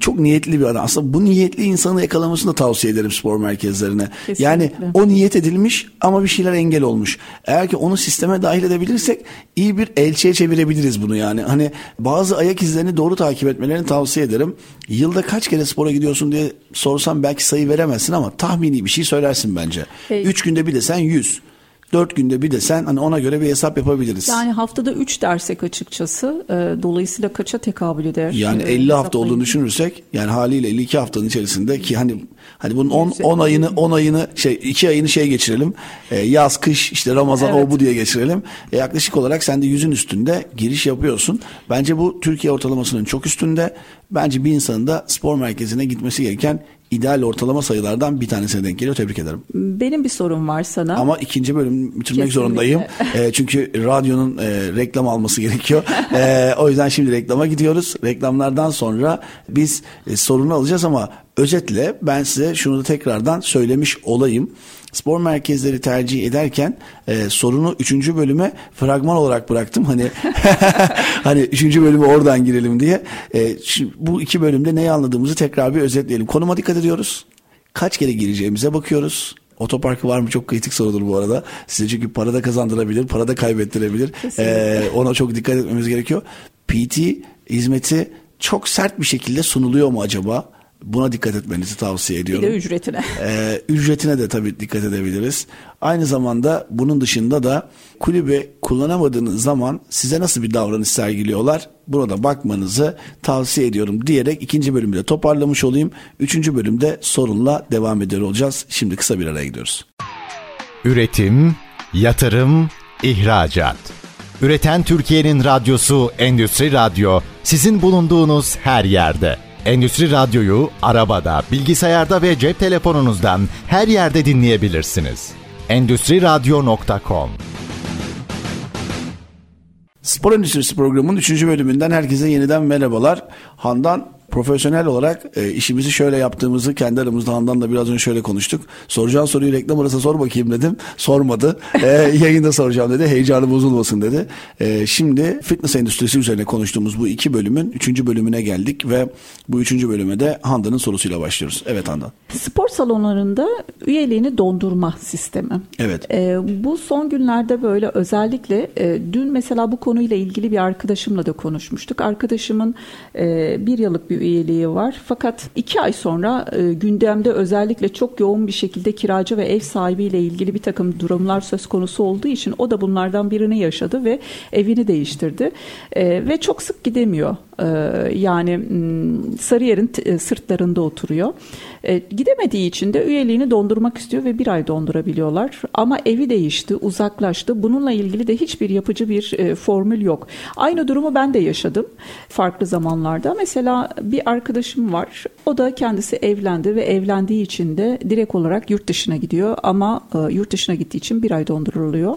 çok niyetli bir adam. Aslında bu niyetli insanı yakalamasını da tavsiye ederim spor merkezlerine. Kesinlikle. Yani o niyet edilmiş ama bir şeyler engel olmuş. Eğer ki onu sisteme dahil edebilirsek iyi bir elçiye çevirebiliriz bunu yani. Hani bazı ayak izlerini doğru takip etmelerini tavsiye ederim. Yılda kaç kere spora gidiyorsun diye sorsam belki sayı veremezsin ama tahmini bir şey söylersin bence. Hey. 3 günde bir de sen 100. 4 günde bir de sen hani ona göre bir hesap yapabiliriz. Yani haftada 3 dersek açıkçası e, dolayısıyla kaça tekabül eder? Yani E, 50 hafta olduğunu düşünürsek yani haliyle 52 haftanın içerisinde ki hani hani bunun 10 Yüz- 10 ayını 10 ayını şey 2 ayını şey geçirelim. E, yaz kış işte Ramazan Evet. o bu diye geçirelim. E, yaklaşık olarak sen de yüzün üstünde giriş yapıyorsun. Bence bu Türkiye ortalamasının çok üstünde. Bence bir insanın da spor merkezine gitmesi gereken ideal ortalama sayılardan bir tanesine denk geliyor. Tebrik ederim. Benim bir sorum var sana. Ama ikinci bölüm bitirmek Kesinlikle. zorundayım. E, çünkü radyonun e, reklam alması gerekiyor. E, o yüzden şimdi reklama gidiyoruz. Reklamlardan sonra biz e, sorunu alacağız ama özetle ben size şunu da tekrardan söylemiş olayım. Spor merkezleri tercih ederken e, sorunu 3. bölüme fragman olarak bıraktım. Hani hani 3. bölüme oradan girelim diye. E, şimdi bu iki bölümde neyi anladığımızı tekrar bir özetleyelim. Konuma dikkat ediyoruz. Kaç kere gireceğimize bakıyoruz. Otoparkı var mı çok kritik sorudur bu arada. Size çünkü para da kazandırabilir, para da kaybettirebilir. Kesinlikle. Ee, ona çok dikkat etmemiz gerekiyor. PT hizmeti çok sert bir şekilde sunuluyor mu acaba? Buna dikkat etmenizi tavsiye bir ediyorum. de ücretine. Ee, ücretine de tabii dikkat edebiliriz. Aynı zamanda bunun dışında da kulübe kullanamadığınız zaman size nasıl bir davranış sergiliyorlar? Buna da bakmanızı tavsiye ediyorum diyerek ikinci bölümü de toparlamış olayım. Üçüncü bölümde sorunla devam ediyor olacağız. Şimdi kısa bir araya gidiyoruz. Üretim, yatırım, ihracat. Üreten Türkiye'nin radyosu Endüstri Radyo sizin bulunduğunuz her yerde. Endüstri Radyo'yu arabada, bilgisayarda ve cep telefonunuzdan her yerde dinleyebilirsiniz. Endüstriradyo.com Spor Endüstrisi programının 3. bölümünden herkese yeniden merhabalar. Handan profesyonel olarak e, işimizi şöyle yaptığımızı kendi aramızda Handan'la biraz önce şöyle konuştuk. Soracağın soruyu reklam arası sor bakayım dedim. Sormadı. E, yayında soracağım dedi. Heyecanı bozulmasın dedi. E, şimdi fitness endüstrisi üzerine konuştuğumuz bu iki bölümün 3. bölümüne geldik ve bu 3. bölüme de Handan'ın sorusuyla başlıyoruz. Evet Handan. Spor salonlarında üyeliğini dondurma sistemi. Evet. Ee, bu son günlerde böyle özellikle e, dün mesela bu konuyla ilgili bir arkadaşımla da konuşmuştuk. Arkadaşımın e, bir yıllık bir üyeliği var. Fakat iki ay sonra e, gündemde özellikle çok yoğun bir şekilde kiracı ve ev sahibiyle ilgili bir takım durumlar söz konusu olduğu için o da bunlardan birini yaşadı ve evini değiştirdi. E, ve çok sık gidemiyor. E, yani Sarıyer'in e, sırtlarında oturuyor. E, gidemediği için de üyeliğini dondurmak istiyor ve bir ay dondurabiliyorlar. Ama evi değişti, uzaklaştı. Bununla ilgili de hiçbir yapıcı bir formül yok. Aynı durumu ben de yaşadım farklı zamanlarda. Mesela bir arkadaşım var. O da kendisi evlendi ve evlendiği için de direkt olarak yurt dışına gidiyor. Ama yurt dışına gittiği için bir ay donduruluyor.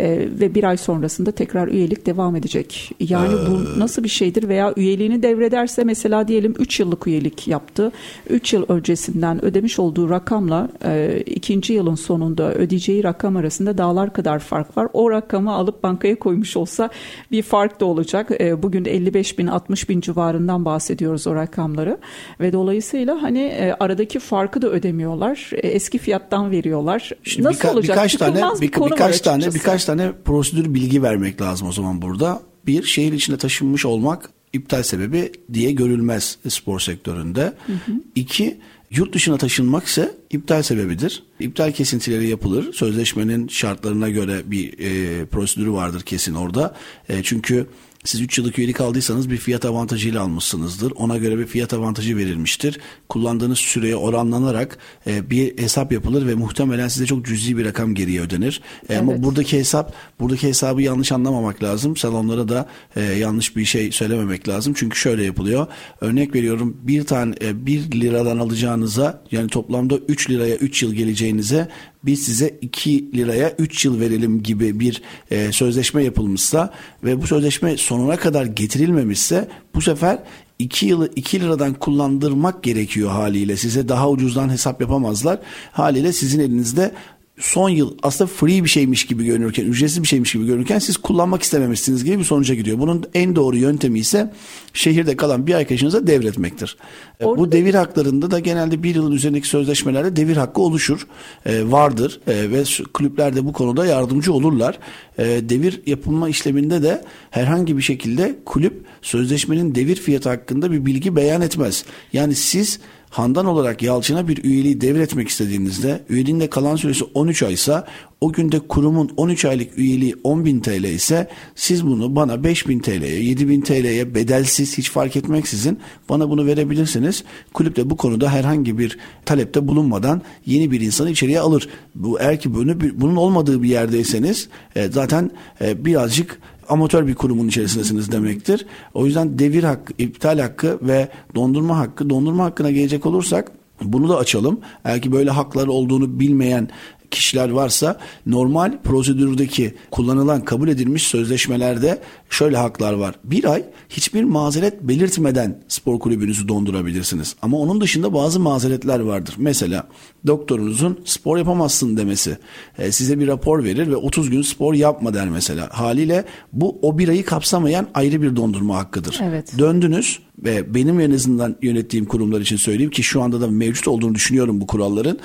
Ve bir ay sonrasında tekrar üyelik devam edecek. Yani bu ee. nasıl bir şeydir veya üyeliğini devrederse mesela diyelim 3 yıllık üyelik yaptı. 3 yıl öncesinden ödemiş olduğu rakamla e, ikinci yılın sonunda ödeyeceği rakam arasında dağlar kadar fark var. O rakamı alıp bankaya koymuş olsa bir fark da olacak. E, bugün 55 bin 60 bin civarından bahsediyoruz o rakamları ve dolayısıyla hani e, aradaki farkı da ödemiyorlar. E, eski fiyattan veriyorlar. Şimdi Nasıl birka- olacak? Birkaç tane bir, birkaç tane birkaç tane prosedür bilgi vermek lazım o zaman burada. Bir şehir içinde taşınmış olmak iptal sebebi diye görülmez spor sektöründe. Hı hı. İki Yurt dışına taşınmak ise iptal sebebidir. İptal kesintileri yapılır. Sözleşmenin şartlarına göre bir e, prosedürü vardır kesin orada. E, çünkü siz 3 yıllık üyelik aldıysanız bir fiyat avantajıyla almışsınızdır. Ona göre bir fiyat avantajı verilmiştir. Kullandığınız süreye oranlanarak e, bir hesap yapılır ve muhtemelen size çok cüzi bir rakam geriye ödenir. E, evet. Ama buradaki hesap, buradaki hesabı yanlış anlamamak lazım. Salonlara da e, yanlış bir şey söylememek lazım. Çünkü şöyle yapılıyor. Örnek veriyorum bir tane e, 1 liradan alacağınıza yani toplamda 3 liraya 3 yıl geleceğinize biz size 2 liraya 3 yıl verelim gibi bir e, sözleşme yapılmışsa ve bu sözleşme sonuna kadar getirilmemişse bu sefer 2 yılı 2 liradan kullandırmak gerekiyor haliyle. Size daha ucuzdan hesap yapamazlar. Haliyle sizin elinizde son yıl aslında free bir şeymiş gibi görünürken, ücretsiz bir şeymiş gibi görünürken siz kullanmak istememişsiniz gibi bir sonuca gidiyor. Bunun en doğru yöntemi ise şehirde kalan bir arkadaşınıza devretmektir. E, Orada Bu devir haklarında da genelde bir yılın üzerindeki sözleşmelerde devir hakkı oluşur, e, vardır e, ve kulüpler de bu konuda yardımcı olurlar. Devir yapılma işleminde de herhangi bir şekilde kulüp sözleşmenin devir fiyatı hakkında bir bilgi beyan etmez. Yani siz Handan olarak Yalçın'a bir üyeliği devretmek istediğinizde üyeliğinde kalan süresi 13 aysa o günde kurumun 13 aylık üyeliği 10 bin TL ise siz bunu bana 5 bin TL'ye 7 bin TL'ye bedelsiz hiç fark etmeksizin bana bunu verebilirsiniz. Kulüp de bu konuda herhangi bir talepte bulunmadan yeni bir insanı içeriye alır. Bu eğer ki bunu, bunun olmadığı bir yerdeyseniz e, zaten e, birazcık amatör bir kurumun içerisindesiniz demektir. O yüzden devir hakkı, iptal hakkı ve dondurma hakkı, dondurma hakkına gelecek olursak bunu da açalım. Eğer ki böyle hakları olduğunu bilmeyen kişiler varsa normal prosedürdeki kullanılan kabul edilmiş sözleşmelerde şöyle haklar var. Bir ay hiçbir mazeret belirtmeden spor kulübünüzü dondurabilirsiniz. Ama onun dışında bazı mazeretler vardır. Mesela doktorunuzun spor yapamazsın demesi. E, size bir rapor verir ve 30 gün spor yapma der mesela. Haliyle bu o bir ayı kapsamayan ayrı bir dondurma hakkıdır. Evet. Döndünüz ve benim en azından yönettiğim kurumlar için söyleyeyim ki şu anda da mevcut olduğunu düşünüyorum bu kuralların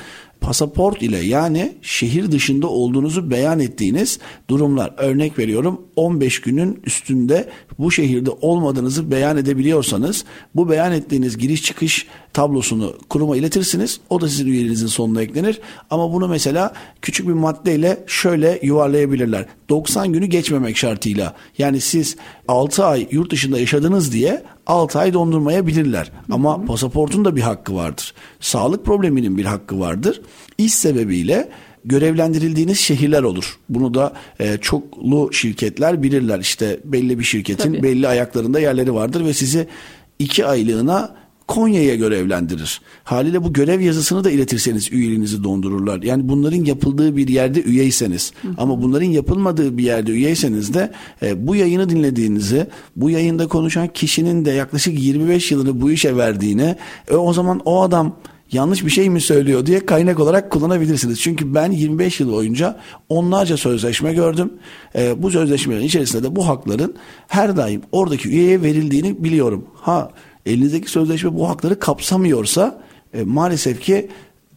pasaport ile yani şehir dışında olduğunuzu beyan ettiğiniz durumlar. Örnek veriyorum 15 günün üstünde bu şehirde olmadığınızı beyan edebiliyorsanız bu beyan ettiğiniz giriş çıkış tablosunu kuruma iletirsiniz. O da sizin üyeliğinizin sonuna eklenir. Ama bunu mesela küçük bir maddeyle şöyle yuvarlayabilirler. 90 günü geçmemek şartıyla. Yani siz 6 ay yurt dışında yaşadınız diye 6 ay dondurmayabilirler. Ama hı hı. pasaportun da bir hakkı vardır. Sağlık probleminin bir hakkı vardır. İş sebebiyle görevlendirildiğiniz şehirler olur. Bunu da e, çoklu şirketler bilirler. İşte belli bir şirketin Tabii. belli ayaklarında yerleri vardır ve sizi iki aylığına Konya'ya görevlendirir. Haliyle bu görev yazısını da iletirseniz üyeliğinizi dondururlar. Yani bunların yapıldığı bir yerde üyeyseniz hı hı. ama bunların yapılmadığı bir yerde üyeyseniz de e, bu yayını dinlediğinizi, bu yayında konuşan kişinin de yaklaşık 25 yılını bu işe verdiğini, e, o zaman o adam yanlış bir şey mi söylüyor diye kaynak olarak kullanabilirsiniz. Çünkü ben 25 yıl boyunca onlarca sözleşme gördüm. E, bu sözleşmelerin içerisinde de bu hakların her daim oradaki üyeye verildiğini biliyorum. Ha elinizdeki sözleşme bu hakları kapsamıyorsa e, maalesef ki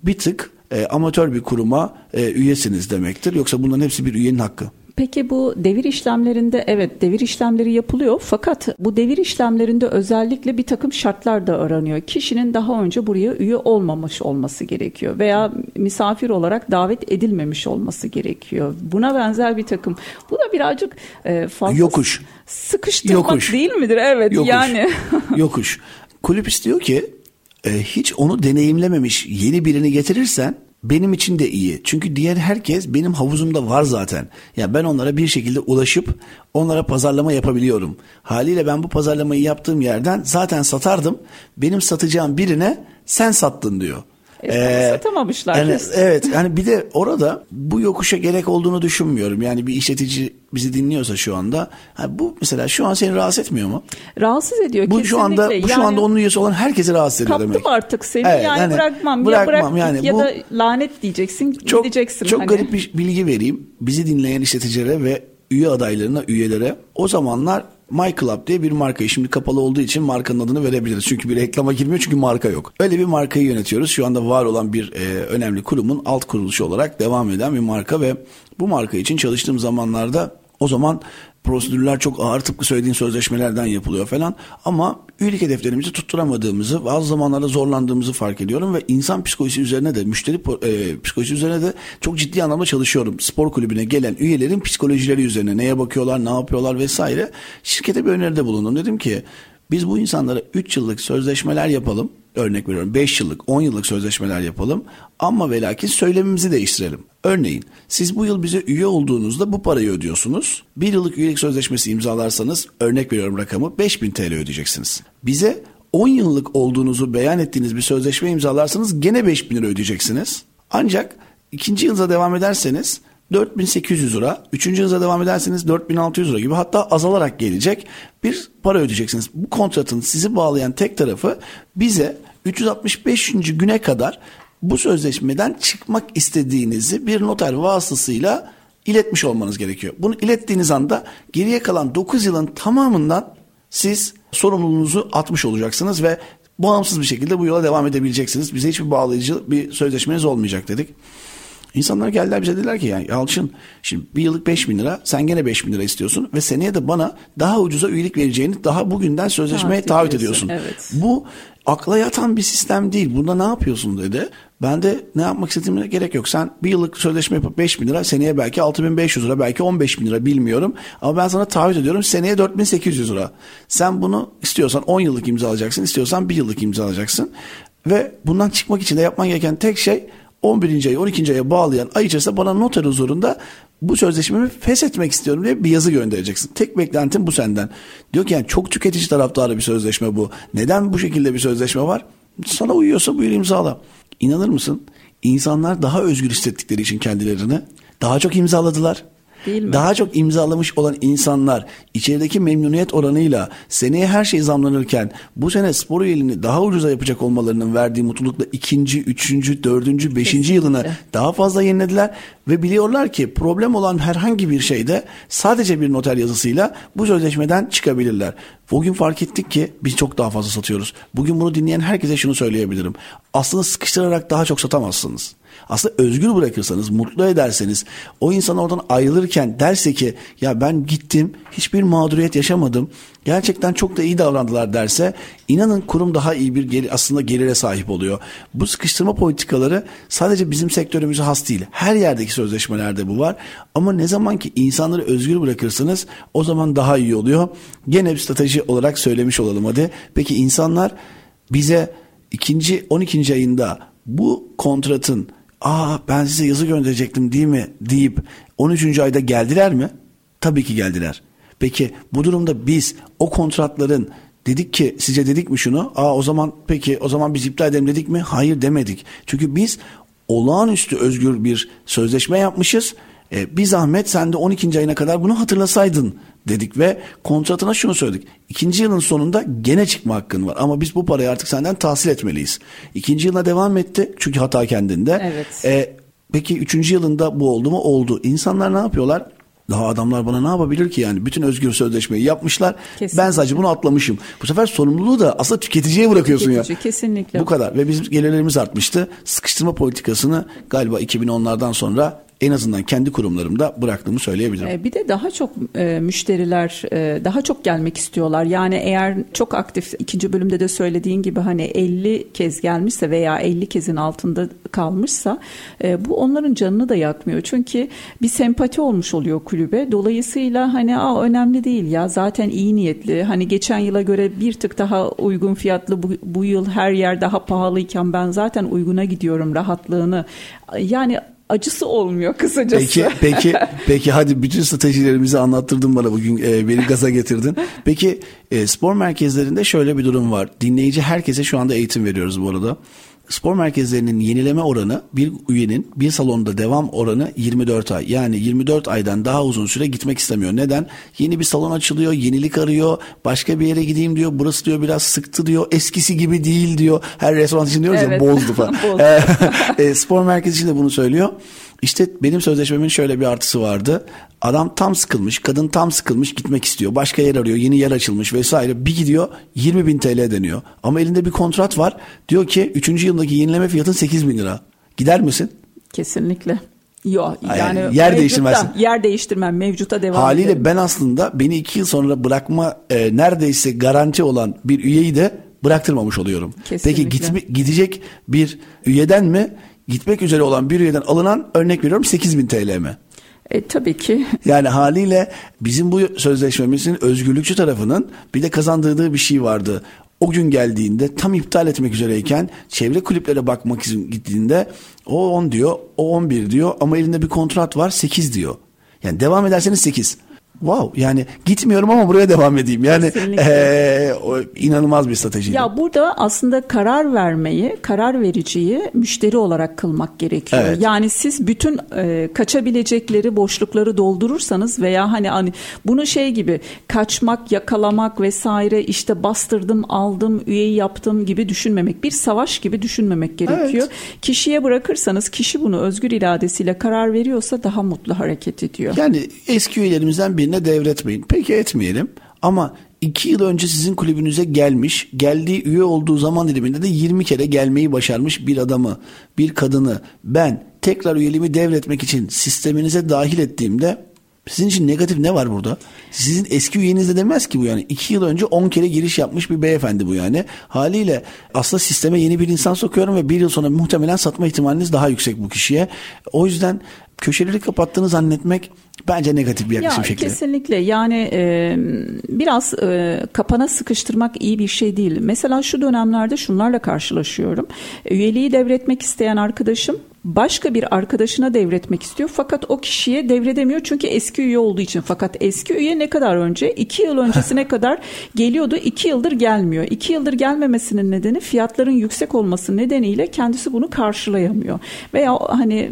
bir tık e, amatör bir kuruma e, üyesiniz demektir. Yoksa bunların hepsi bir üyenin hakkı. Peki bu devir işlemlerinde evet devir işlemleri yapılıyor fakat bu devir işlemlerinde özellikle bir takım şartlar da aranıyor. Kişinin daha önce buraya üye olmamış olması gerekiyor veya misafir olarak davet edilmemiş olması gerekiyor. Buna benzer bir takım. Bu da birazcık e, fazla Yokuş. sıkıştırmak Yokuş. değil midir? Evet Yokuş. yani. Yokuş. Kulüp istiyor ki e, hiç onu deneyimlememiş yeni birini getirirsen benim için de iyi. Çünkü diğer herkes benim havuzumda var zaten. Ya ben onlara bir şekilde ulaşıp onlara pazarlama yapabiliyorum. Haliyle ben bu pazarlamayı yaptığım yerden zaten satardım. Benim satacağım birine sen sattın diyor. E, satamamışlar. Yani, evet yani bir de orada bu yokuşa gerek olduğunu düşünmüyorum. Yani bir işletici bizi dinliyorsa şu anda ha, bu mesela şu an seni rahatsız etmiyor mu? Rahatsız ediyor Bu kesinlikle. şu anda bu şu Yani- anda onun üyesi olan herkesi rahatsız ediyor Kaptım demek. artık seni Evet, yani hani bırakmam, bırakmam ya bırak yani ya bu- da lanet diyeceksin çok gideceksin. çok hani. garip bir bilgi vereyim. Bizi dinleyen işleticilere ve üye adaylarına, üyelere o zamanlar My diye bir markayı şimdi kapalı olduğu için markanın adını verebiliriz. Çünkü bir reklama girmiyor çünkü marka yok. Öyle bir markayı yönetiyoruz. Şu anda var olan bir e, önemli kurumun alt kuruluşu olarak devam eden bir marka ve bu marka için çalıştığım zamanlarda o zaman prosedürler çok ağır tıpkı söylediğin sözleşmelerden yapılıyor falan ama üyelik hedeflerimizi tutturamadığımızı bazı zamanlarda zorlandığımızı fark ediyorum ve insan psikolojisi üzerine de müşteri e, psikolojisi üzerine de çok ciddi anlamda çalışıyorum. Spor kulübüne gelen üyelerin psikolojileri üzerine neye bakıyorlar ne yapıyorlar vesaire şirkete bir öneride bulundum. Dedim ki biz bu insanlara 3 yıllık sözleşmeler yapalım. Örnek veriyorum 5 yıllık 10 yıllık sözleşmeler yapalım ama ve lakin söylemimizi değiştirelim. Örneğin siz bu yıl bize üye olduğunuzda bu parayı ödüyorsunuz. Bir yıllık üyelik sözleşmesi imzalarsanız örnek veriyorum rakamı 5000 TL ödeyeceksiniz. Bize 10 yıllık olduğunuzu beyan ettiğiniz bir sözleşme imzalarsanız gene 5000 lira ödeyeceksiniz. Ancak ikinci yılda devam ederseniz 4800 lira, üçüncü yılda devam ederseniz 4600 lira gibi hatta azalarak gelecek bir para ödeyeceksiniz. Bu kontratın sizi bağlayan tek tarafı bize 365. güne kadar bu sözleşmeden çıkmak istediğinizi bir noter vasıtasıyla iletmiş olmanız gerekiyor. Bunu ilettiğiniz anda geriye kalan 9 yılın tamamından siz sorumluluğunuzu atmış olacaksınız ve bağımsız bir şekilde bu yola devam edebileceksiniz. Bize hiçbir bağlayıcı bir sözleşmeniz olmayacak dedik. İnsanlar geldiler bize dediler ki yani Yalçın şimdi bir yıllık 5 bin lira sen gene 5 bin lira istiyorsun ve seneye de bana daha ucuza üyelik vereceğini daha bugünden sözleşmeye Taahhüt ediyorsun. evet. Bu akla yatan bir sistem değil. Bunda ne yapıyorsun dedi. Ben de ne yapmak istediğime gerek yok. Sen bir yıllık sözleşme yapıp 5 bin lira seneye belki 6500 lira belki 15 bin lira bilmiyorum. Ama ben sana taahhüt ediyorum seneye 4800 lira. Sen bunu istiyorsan 10 yıllık imzalayacaksın istiyorsan bir yıllık imzalayacaksın. Ve bundan çıkmak için de yapman gereken tek şey 11. ayı 12. aya bağlayan ay içerisinde bana noter huzurunda bu sözleşmemi feshetmek istiyorum diye bir yazı göndereceksin. Tek beklentim bu senden. Diyor ki yani çok tüketici taraftarı bir sözleşme bu. Neden bu şekilde bir sözleşme var? Sana uyuyorsa buyur imzala. İnanır mısın? İnsanlar daha özgür hissettikleri için kendilerini daha çok imzaladılar. Değil mi? Daha çok imzalamış olan insanlar içerideki memnuniyet oranıyla seneye her şey zamlanırken bu sene spor üyeliğini daha ucuza yapacak olmalarının verdiği mutlulukla ikinci, üçüncü, dördüncü, beşinci Kesinlikle. yılını daha fazla yenilediler ve biliyorlar ki problem olan herhangi bir şeyde sadece bir noter yazısıyla bu sözleşmeden çıkabilirler. Bugün fark ettik ki biz çok daha fazla satıyoruz. Bugün bunu dinleyen herkese şunu söyleyebilirim. Aslında sıkıştırarak daha çok satamazsınız. Aslında özgür bırakırsanız, mutlu ederseniz, o insan oradan ayrılırken derse ki ya ben gittim, hiçbir mağduriyet yaşamadım, gerçekten çok da iyi davrandılar derse, inanın kurum daha iyi bir geri, aslında gelire sahip oluyor. Bu sıkıştırma politikaları sadece bizim sektörümüze has değil. Her yerdeki sözleşmelerde bu var. Ama ne zaman ki insanları özgür bırakırsınız, o zaman daha iyi oluyor. Gene bir strateji olarak söylemiş olalım hadi. Peki insanlar bize ikinci 12. ayında bu kontratın aa ben size yazı gönderecektim değil mi deyip 13. ayda geldiler mi? Tabii ki geldiler. Peki bu durumda biz o kontratların dedik ki size dedik mi şunu? Aa o zaman peki o zaman biz iptal edelim dedik mi? Hayır demedik. Çünkü biz olağanüstü özgür bir sözleşme yapmışız. E, bir zahmet sen de 12. ayına kadar bunu hatırlasaydın dedik ve kontratına şunu söyledik. İkinci yılın sonunda gene çıkma hakkın var ama biz bu parayı artık senden tahsil etmeliyiz. İkinci yılına devam etti çünkü hata kendinde. Evet. E, peki üçüncü yılında bu oldu mu? Oldu. İnsanlar ne yapıyorlar? Daha adamlar bana ne yapabilir ki yani? Bütün özgür sözleşmeyi yapmışlar. Kesinlikle. Ben sadece bunu atlamışım. Bu sefer sorumluluğu da aslında tüketiciye bırakıyorsun ya. Tüketici, kesinlikle. Bu kadar ve bizim gelirlerimiz artmıştı. Sıkıştırma politikasını galiba 2010'lardan sonra en azından kendi kurumlarımda bıraktığımı söyleyebilirim. E, bir de daha çok e, müşteriler e, daha çok gelmek istiyorlar. Yani eğer çok aktif ikinci bölümde de söylediğin gibi hani 50 kez gelmişse veya 50 kezin altında kalmışsa bu onların canını da yakmıyor. Çünkü bir sempati olmuş oluyor kulübe. Dolayısıyla hani Aa, önemli değil ya zaten iyi niyetli. Hani geçen yıla göre bir tık daha uygun fiyatlı bu, bu yıl her yer daha pahalıyken ben zaten uyguna gidiyorum rahatlığını. Yani acısı olmuyor kısacası. Peki peki peki hadi bütün stratejilerimizi anlattırdın bana bugün e, beni gaza getirdin. Peki e, spor merkezlerinde şöyle bir durum var. Dinleyici herkese şu anda eğitim veriyoruz bu arada spor merkezlerinin yenileme oranı bir üyenin bir salonda devam oranı 24 ay. Yani 24 aydan daha uzun süre gitmek istemiyor. Neden? Yeni bir salon açılıyor, yenilik arıyor, başka bir yere gideyim diyor. Burası diyor biraz sıktı diyor. Eskisi gibi değil diyor. Her restoran için diyoruz evet. ya bozdu falan. e, spor merkezi için de bunu söylüyor. İşte benim sözleşmemin şöyle bir artısı vardı. Adam tam sıkılmış, kadın tam sıkılmış gitmek istiyor. Başka yer arıyor, yeni yer açılmış vesaire. Bir gidiyor 20 bin TL deniyor. Ama elinde bir kontrat var. Diyor ki 3. yıldaki yenileme fiyatın 8 bin lira. Gider misin? Kesinlikle. Yok yani, yani yer mevcutta, değiştirmezsin. Yer değiştirmem mevcuta devam Haliyle ederim. ben aslında beni iki yıl sonra bırakma e, neredeyse garanti olan bir üyeyi de bıraktırmamış oluyorum. Kesinlikle. Peki gitme, gidecek bir üyeden mi gitmek üzere olan bir üyeden alınan örnek veriyorum 8 bin TL mi? E, tabii ki. Yani haliyle bizim bu sözleşmemizin özgürlükçü tarafının bir de kazandırdığı bir şey vardı. O gün geldiğinde tam iptal etmek üzereyken çevre kulüplere bakmak için gittiğinde o 10 diyor, o 11 diyor ama elinde bir kontrat var 8 diyor. Yani devam ederseniz 8 wow yani gitmiyorum ama buraya devam edeyim. Yani e, o, inanılmaz bir strateji. Ya burada aslında karar vermeyi, karar vericiyi müşteri olarak kılmak gerekiyor. Evet. Yani siz bütün e, kaçabilecekleri boşlukları doldurursanız veya hani hani bunu şey gibi kaçmak, yakalamak vesaire işte bastırdım, aldım, üyeyi yaptım gibi düşünmemek. Bir savaş gibi düşünmemek gerekiyor. Evet. Kişiye bırakırsanız kişi bunu özgür iradesiyle karar veriyorsa daha mutlu hareket ediyor. Yani eski üyelerimizden bir birine devretmeyin. Peki etmeyelim ama iki yıl önce sizin kulübünüze gelmiş, geldiği üye olduğu zaman diliminde de 20 kere gelmeyi başarmış bir adamı, bir kadını ben tekrar üyeliğimi devretmek için sisteminize dahil ettiğimde sizin için negatif ne var burada? Sizin eski üyeniz de demez ki bu yani. iki yıl önce on kere giriş yapmış bir beyefendi bu yani. Haliyle aslında sisteme yeni bir insan sokuyorum ve bir yıl sonra muhtemelen satma ihtimaliniz daha yüksek bu kişiye. O yüzden köşeleri kapattığını zannetmek bence negatif bir yaklaşım ya, şekli. Kesinlikle yani e, biraz e, kapana sıkıştırmak iyi bir şey değil. Mesela şu dönemlerde şunlarla karşılaşıyorum. Üyeliği devretmek isteyen arkadaşım başka bir arkadaşına devretmek istiyor. Fakat o kişiye devredemiyor çünkü eski üye olduğu için. Fakat eski üye ne kadar önce? İki yıl öncesine kadar geliyordu. İki yıldır gelmiyor. İki yıldır gelmemesinin nedeni fiyatların yüksek olması nedeniyle kendisi bunu karşılayamıyor. Veya hani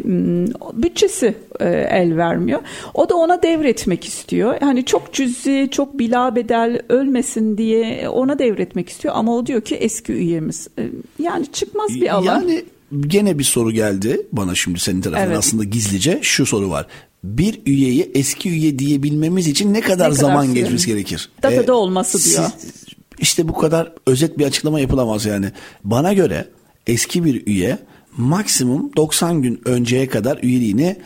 bütçesi e, el vermiyor. O da ona devretmek istiyor. Hani çok cüzi çok bila bedel ölmesin diye ona devretmek istiyor. Ama o diyor ki eski üyemiz. E, yani çıkmaz bir alan. Yani gene bir soru geldi bana şimdi senin tarafından evet. aslında gizlice şu soru var. Bir üyeyi eski üye diyebilmemiz için ne kadar, ne kadar zaman süre? geçmesi gerekir? Datada ee, olması diyor. Siz, işte bu kadar özet bir açıklama yapılamaz yani. Bana göre eski bir üye maksimum 90 gün önceye kadar üyeliğini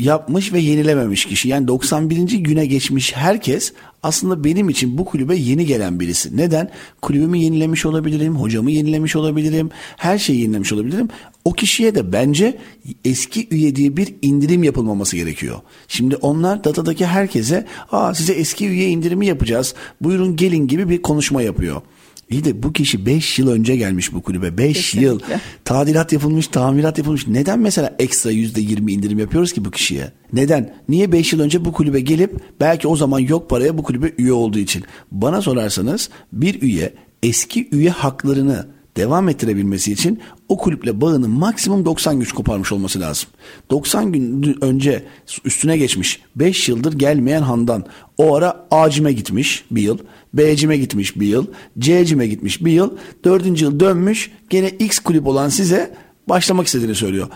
yapmış ve yenilememiş kişi. Yani 91. güne geçmiş herkes aslında benim için bu kulübe yeni gelen birisi. Neden? Kulübümü yenilemiş olabilirim, hocamı yenilemiş olabilirim, her şeyi yenilemiş olabilirim. O kişiye de bence eski üye diye bir indirim yapılmaması gerekiyor. Şimdi onlar datadaki herkese Aa, size eski üye indirimi yapacağız, buyurun gelin gibi bir konuşma yapıyor. İyi de bu kişi 5 yıl önce gelmiş bu kulübe. 5 yıl tadilat yapılmış, tamirat yapılmış. Neden mesela ekstra %20 indirim yapıyoruz ki bu kişiye? Neden? Niye 5 yıl önce bu kulübe gelip belki o zaman yok paraya bu kulübe üye olduğu için? Bana sorarsanız bir üye eski üye haklarını devam ettirebilmesi için o kulüple bağını maksimum 90 gün koparmış olması lazım. 90 gün önce üstüne geçmiş 5 yıldır gelmeyen Handan o ara A'cime gitmiş bir yıl. B'cime gitmiş bir yıl. C'cime gitmiş bir yıl. Dördüncü yıl dönmüş gene X kulüp olan size başlamak istediğini söylüyor.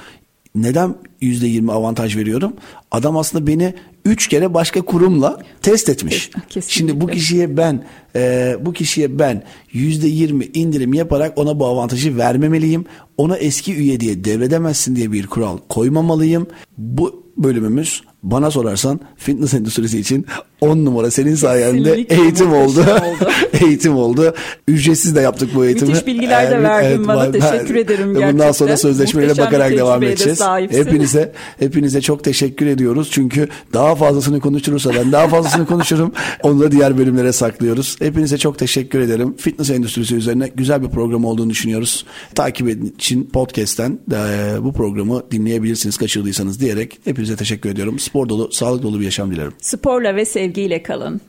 Neden %20 avantaj veriyorum? Adam aslında beni üç kere başka kurumla test etmiş. Kesinlikle. Şimdi bu kişiye ben e, bu kişiye ben yüzde yirmi indirim yaparak ona bu avantajı vermemeliyim. Ona eski üye diye devredemezsin diye bir kural koymamalıyım. Bu bölümümüz bana sorarsan fitness endüstrisi için 10 numara senin sayende Kesinlikle eğitim oldu. eğitim oldu. Ücretsiz de yaptık bu eğitimi. Müthiş bilgiler de verdin bana. Teşekkür ederim Bundan gerçekten. sonra sözleşmeyle Muhteşem bakarak devam edeceğiz. sahipsin. Hepinize hepinize çok teşekkür ediyoruz. Çünkü daha fazlasını konuşursa ben daha fazlasını konuşurum. Onu da diğer bölümlere saklıyoruz. Hepinize çok teşekkür ederim. Fitness endüstrisi üzerine güzel bir program olduğunu düşünüyoruz. Takip edin için podcast'ten e, bu programı dinleyebilirsiniz kaçırdıysanız diyerek hepinize teşekkür ediyorum. Spor dolu, sağlık dolu bir yaşam dilerim. Sporla ve sevgiyle kalın.